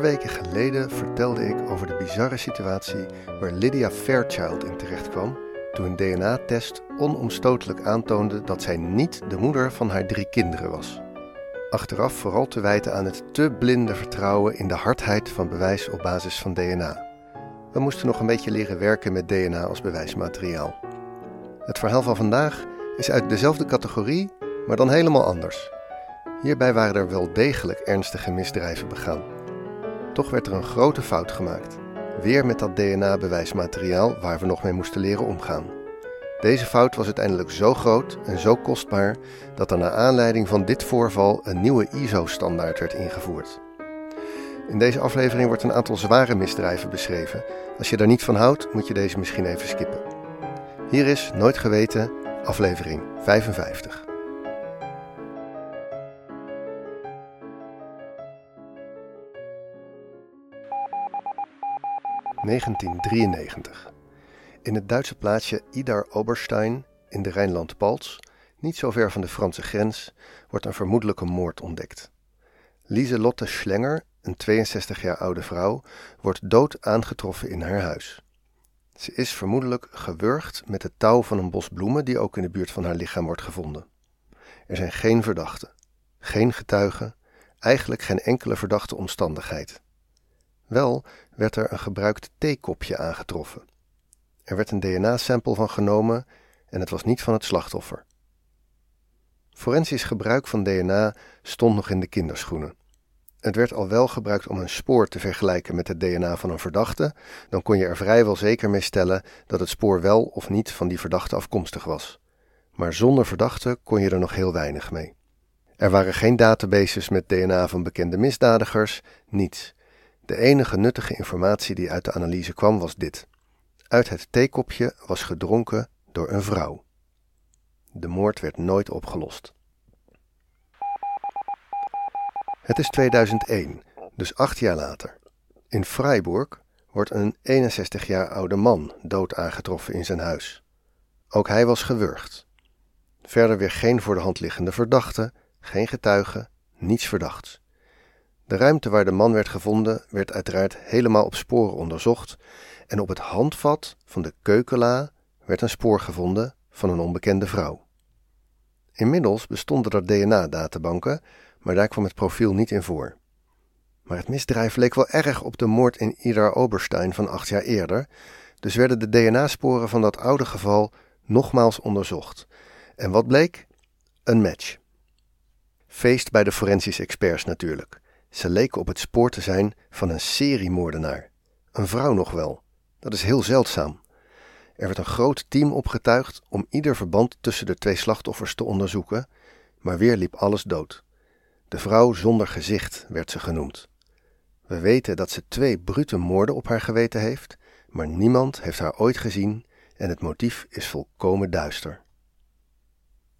paar weken geleden vertelde ik over de bizarre situatie waar Lydia Fairchild in terecht kwam toen een DNA-test onomstotelijk aantoonde dat zij niet de moeder van haar drie kinderen was. Achteraf vooral te wijten aan het te blinde vertrouwen in de hardheid van bewijs op basis van DNA. We moesten nog een beetje leren werken met DNA als bewijsmateriaal. Het verhaal van vandaag is uit dezelfde categorie, maar dan helemaal anders. Hierbij waren er wel degelijk ernstige misdrijven begaan. Toch werd er een grote fout gemaakt. Weer met dat DNA-bewijsmateriaal waar we nog mee moesten leren omgaan. Deze fout was uiteindelijk zo groot en zo kostbaar dat er naar aanleiding van dit voorval een nieuwe ISO-standaard werd ingevoerd. In deze aflevering wordt een aantal zware misdrijven beschreven. Als je daar niet van houdt, moet je deze misschien even skippen. Hier is Nooit Geweten, aflevering 55. 1993. In het Duitse plaatsje Idar Oberstein in de Rijnland-Palts, niet zo ver van de Franse grens, wordt een vermoedelijke moord ontdekt. Lieselotte Schlenger, een 62 jaar oude vrouw, wordt dood aangetroffen in haar huis. Ze is vermoedelijk gewurgd met het touw van een bos bloemen die ook in de buurt van haar lichaam wordt gevonden. Er zijn geen verdachten, geen getuigen, eigenlijk geen enkele verdachte omstandigheid. Wel werd er een gebruikt theekopje aangetroffen. Er werd een DNA-sample van genomen en het was niet van het slachtoffer. Forensisch gebruik van DNA stond nog in de kinderschoenen. Het werd al wel gebruikt om een spoor te vergelijken met het DNA van een verdachte, dan kon je er vrijwel zeker mee stellen dat het spoor wel of niet van die verdachte afkomstig was. Maar zonder verdachte kon je er nog heel weinig mee. Er waren geen databases met DNA van bekende misdadigers, niets. De enige nuttige informatie die uit de analyse kwam was dit. Uit het theekopje was gedronken door een vrouw. De moord werd nooit opgelost. Het is 2001, dus acht jaar later. In Freiburg wordt een 61 jaar oude man dood aangetroffen in zijn huis. Ook hij was gewurgd. Verder weer geen voor de hand liggende verdachte, geen getuige, niets verdachts. De ruimte waar de man werd gevonden werd uiteraard helemaal op sporen onderzocht en op het handvat van de keukenla werd een spoor gevonden van een onbekende vrouw. Inmiddels bestonden er DNA-databanken, maar daar kwam het profiel niet in voor. Maar het misdrijf leek wel erg op de moord in Ida Oberstein van acht jaar eerder, dus werden de DNA-sporen van dat oude geval nogmaals onderzocht. En wat bleek? Een match. Feest bij de forensische experts natuurlijk. Ze leken op het spoor te zijn van een seriemoordenaar. Een vrouw nog wel. Dat is heel zeldzaam. Er werd een groot team opgetuigd om ieder verband tussen de twee slachtoffers te onderzoeken, maar weer liep alles dood. De vrouw zonder gezicht werd ze genoemd. We weten dat ze twee brute moorden op haar geweten heeft, maar niemand heeft haar ooit gezien en het motief is volkomen duister.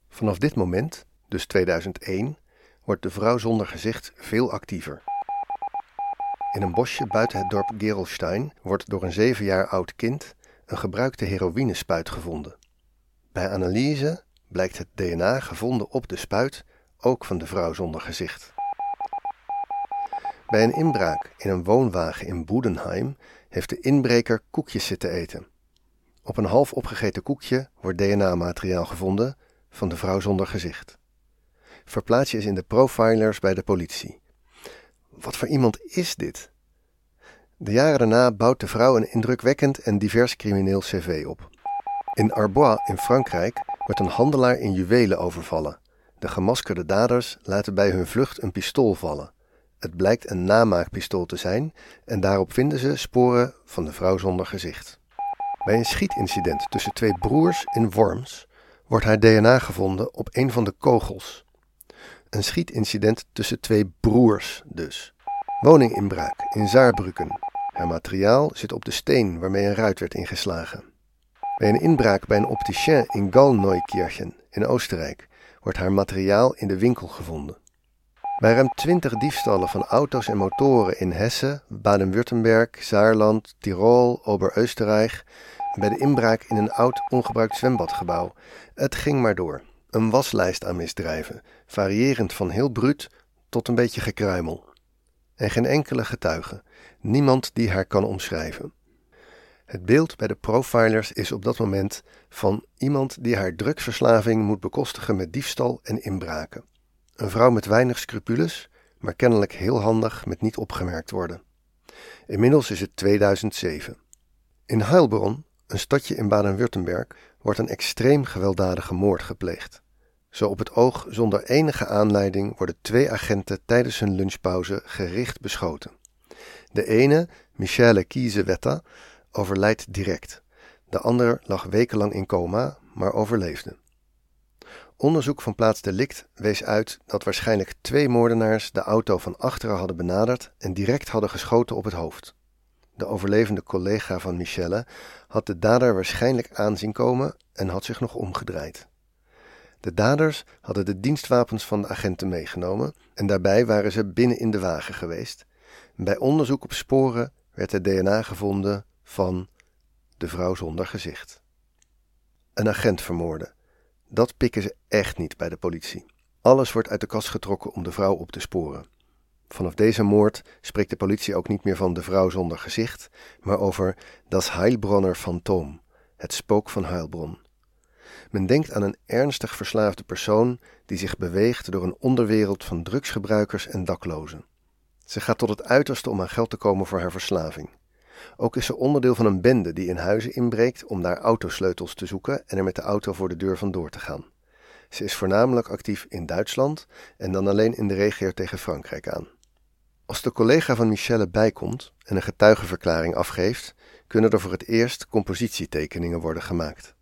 Vanaf dit moment, dus 2001, wordt de vrouw zonder gezicht veel actiever. In een bosje buiten het dorp Gerolstein wordt door een zeven jaar oud kind een gebruikte heroïnespuit gevonden. Bij analyse blijkt het DNA gevonden op de spuit ook van de vrouw zonder gezicht. Bij een inbraak in een woonwagen in Boedenheim heeft de inbreker koekjes zitten eten. Op een half opgegeten koekje wordt DNA-materiaal gevonden van de vrouw zonder gezicht. Verplaats je eens in de profilers bij de politie. Wat voor iemand is dit? De jaren daarna bouwt de vrouw een indrukwekkend en divers crimineel cv op. In Arbois in Frankrijk wordt een handelaar in juwelen overvallen. De gemaskerde daders laten bij hun vlucht een pistool vallen. Het blijkt een namaakpistool te zijn en daarop vinden ze sporen van de vrouw zonder gezicht. Bij een schietincident tussen twee broers in Worms wordt haar DNA gevonden op een van de kogels. Een schietincident tussen twee broers dus. Woninginbraak in Saarbrücken. Haar materiaal zit op de steen waarmee een ruit werd ingeslagen. Bij een inbraak bij een opticien in Gallneukirchen in Oostenrijk wordt haar materiaal in de winkel gevonden. Bij ruim 20 diefstallen van auto's en motoren in Hessen, Baden-Württemberg, Saarland, Tirol, Ober-Österreich bij de inbraak in een oud ongebruikt zwembadgebouw. Het ging maar door. Een waslijst aan misdrijven, variërend van heel bruut tot een beetje gekruimel. en geen enkele getuige, niemand die haar kan omschrijven. Het beeld bij de profilers is op dat moment van iemand die haar drugsverslaving moet bekostigen met diefstal en inbraken. Een vrouw met weinig scrupules, maar kennelijk heel handig met niet opgemerkt worden. Inmiddels is het 2007. In Heilbronn, een stadje in Baden-Württemberg, wordt een extreem gewelddadige moord gepleegd. Zo op het oog zonder enige aanleiding worden twee agenten tijdens hun lunchpauze gericht beschoten. De ene, Michele Kiesewetta, overlijdt direct. De ander lag wekenlang in coma, maar overleefde. Onderzoek van plaats delict wees uit dat waarschijnlijk twee moordenaars de auto van achteren hadden benaderd en direct hadden geschoten op het hoofd. De overlevende collega van Michelle had de dader waarschijnlijk aanzien komen en had zich nog omgedraaid. De daders hadden de dienstwapens van de agenten meegenomen en daarbij waren ze binnen in de wagen geweest. Bij onderzoek op sporen werd het DNA gevonden van de vrouw zonder gezicht. Een agent vermoorden. Dat pikken ze echt niet bij de politie. Alles wordt uit de kast getrokken om de vrouw op te sporen. Vanaf deze moord spreekt de politie ook niet meer van de vrouw zonder gezicht, maar over das Heilbronner Phantom, het spook van Heilbronn. Men denkt aan een ernstig verslaafde persoon die zich beweegt door een onderwereld van drugsgebruikers en daklozen. Ze gaat tot het uiterste om aan geld te komen voor haar verslaving. Ook is ze onderdeel van een bende die in huizen inbreekt om daar autosleutels te zoeken en er met de auto voor de deur vandoor te gaan. Ze is voornamelijk actief in Duitsland en dan alleen in de regio tegen Frankrijk aan. Als de collega van Michelle bijkomt en een getuigenverklaring afgeeft, kunnen er voor het eerst compositietekeningen worden gemaakt.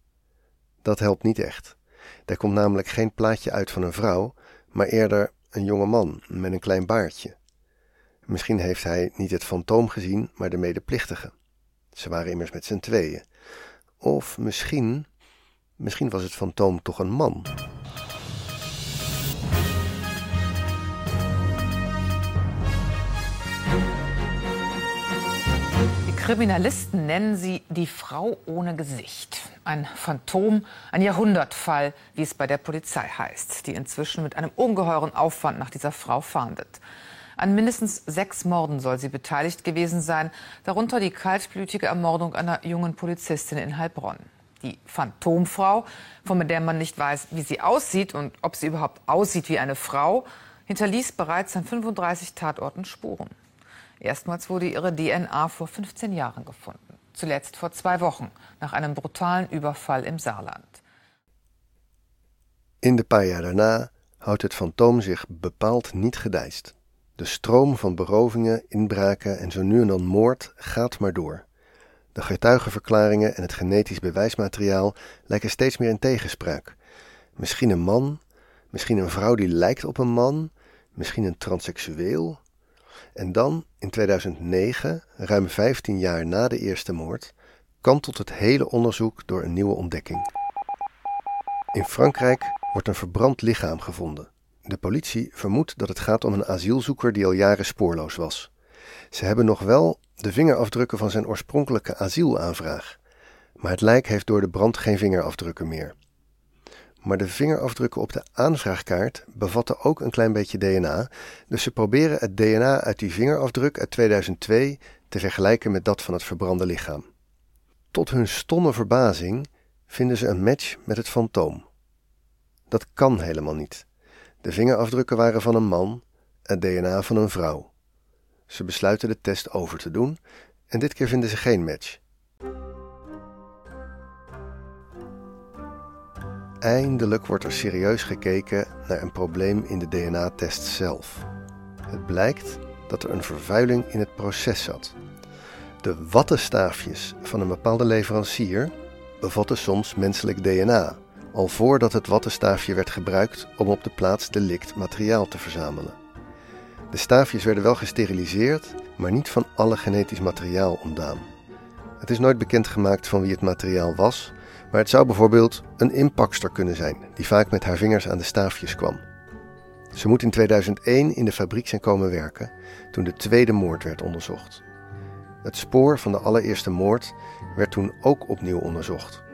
Dat helpt niet echt. Er komt namelijk geen plaatje uit van een vrouw, maar eerder een jonge man met een klein baardje. Misschien heeft hij niet het fantoom gezien, maar de medeplichtige. Ze waren immers met z'n tweeën. Of misschien, misschien was het fantoom toch een man. Kriminalisten nennen sie die Frau ohne Gesicht. Ein Phantom, ein Jahrhundertfall, wie es bei der Polizei heißt, die inzwischen mit einem ungeheuren Aufwand nach dieser Frau fahndet. An mindestens sechs Morden soll sie beteiligt gewesen sein, darunter die kaltblütige Ermordung einer jungen Polizistin in Heilbronn. Die Phantomfrau, von der man nicht weiß, wie sie aussieht und ob sie überhaupt aussieht wie eine Frau, hinterließ bereits an 35 Tatorten Spuren. Erstmals wurde ihre DNA vor 15 Jahren gefunden. Zuletzt vor zwei Wochen, nach einem brutalen Überfall im Saarland. In de paar jaar daarna houdt het fantoom zich bepaald niet gedijst. De stroom van berovingen, inbraken en zo nu en dan moord gaat maar door. De getuigenverklaringen en het genetisch bewijsmateriaal lijken steeds meer in tegenspraak. Misschien een man, misschien een vrouw die lijkt op een man, misschien een transseksueel, en dan, in 2009, ruim 15 jaar na de eerste moord, kantelt het hele onderzoek door een nieuwe ontdekking. In Frankrijk wordt een verbrand lichaam gevonden. De politie vermoedt dat het gaat om een asielzoeker die al jaren spoorloos was. Ze hebben nog wel de vingerafdrukken van zijn oorspronkelijke asielaanvraag, maar het lijk heeft door de brand geen vingerafdrukken meer maar de vingerafdrukken op de aanvraagkaart bevatten ook een klein beetje DNA, dus ze proberen het DNA uit die vingerafdruk uit 2002 te vergelijken met dat van het verbrande lichaam. Tot hun stomme verbazing vinden ze een match met het fantoom. Dat kan helemaal niet. De vingerafdrukken waren van een man, het DNA van een vrouw. Ze besluiten de test over te doen en dit keer vinden ze geen match. Eindelijk wordt er serieus gekeken naar een probleem in de DNA-test zelf. Het blijkt dat er een vervuiling in het proces zat. De wattenstaafjes van een bepaalde leverancier bevatten soms menselijk DNA, al voordat het wattenstaafje werd gebruikt om op de plaats delict materiaal te verzamelen. De staafjes werden wel gesteriliseerd, maar niet van alle genetisch materiaal ontdaan. Het is nooit bekendgemaakt van wie het materiaal was maar het zou bijvoorbeeld een inpakster kunnen zijn, die vaak met haar vingers aan de staafjes kwam. Ze moet in 2001 in de fabriek zijn komen werken toen de tweede moord werd onderzocht. Het spoor van de allereerste moord werd toen ook opnieuw onderzocht.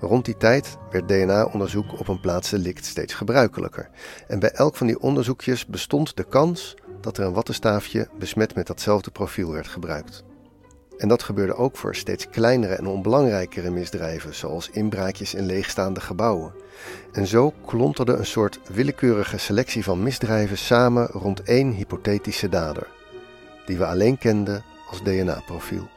Rond die tijd werd DNA-onderzoek op een plaatsdelict steeds gebruikelijker. En bij elk van die onderzoekjes bestond de kans dat er een wattenstaafje besmet met datzelfde profiel werd gebruikt. En dat gebeurde ook voor steeds kleinere en onbelangrijkere misdrijven, zoals inbraakjes in leegstaande gebouwen. En zo klonterde een soort willekeurige selectie van misdrijven samen rond één hypothetische dader, die we alleen kenden als DNA-profiel.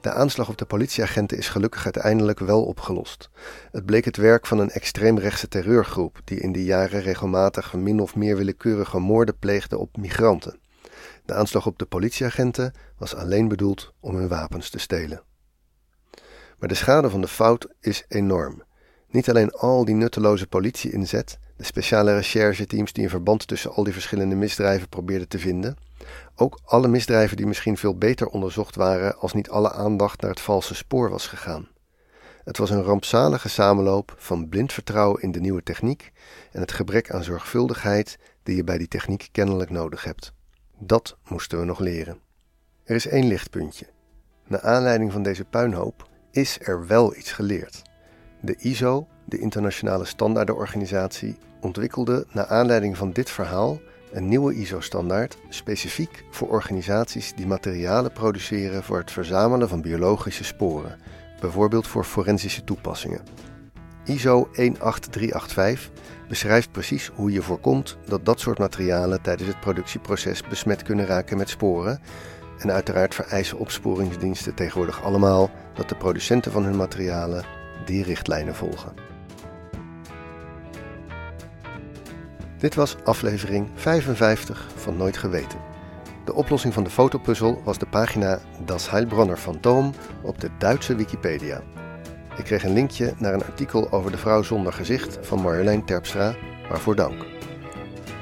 De aanslag op de politieagenten is gelukkig uiteindelijk wel opgelost. Het bleek het werk van een extreemrechtse terreurgroep die in die jaren regelmatig min of meer willekeurige moorden pleegde op migranten. De aanslag op de politieagenten was alleen bedoeld om hun wapens te stelen. Maar de schade van de fout is enorm. Niet alleen al die nutteloze politie-inzet, de speciale rechercheteams die een verband tussen al die verschillende misdrijven probeerden te vinden, ook alle misdrijven die misschien veel beter onderzocht waren als niet alle aandacht naar het valse spoor was gegaan. Het was een rampzalige samenloop van blind vertrouwen in de nieuwe techniek en het gebrek aan zorgvuldigheid die je bij die techniek kennelijk nodig hebt. Dat moesten we nog leren. Er is één lichtpuntje. Naar aanleiding van deze puinhoop is er wel iets geleerd. De ISO, de Internationale Standaardenorganisatie, ontwikkelde naar aanleiding van dit verhaal een nieuwe ISO-standaard specifiek voor organisaties die materialen produceren voor het verzamelen van biologische sporen, bijvoorbeeld voor forensische toepassingen. ISO 18385 beschrijft precies hoe je voorkomt dat dat soort materialen tijdens het productieproces besmet kunnen raken met sporen. En uiteraard vereisen opsporingsdiensten tegenwoordig allemaal dat de producenten van hun materialen die richtlijnen volgen. Dit was aflevering 55 van Nooit Geweten. De oplossing van de fotopuzzel was de pagina Das Heilbronner Phantoom op de Duitse Wikipedia. Ik kreeg een linkje naar een artikel over de vrouw zonder gezicht van Marjolein Terpstra, waarvoor dank.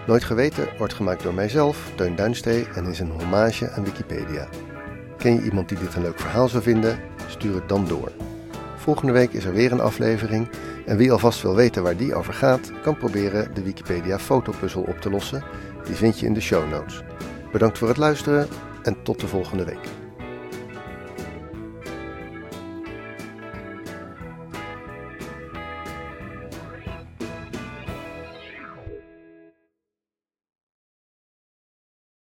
Nooit Geweten wordt gemaakt door mijzelf, Teun Duinstee, en is een hommage aan Wikipedia. Ken je iemand die dit een leuk verhaal zou vinden? Stuur het dan door. Volgende week is er weer een aflevering en wie alvast wil weten waar die over gaat, kan proberen de Wikipedia fotopuzzel op te lossen. Die vind je in de show notes. Bedankt voor het luisteren en tot de volgende week.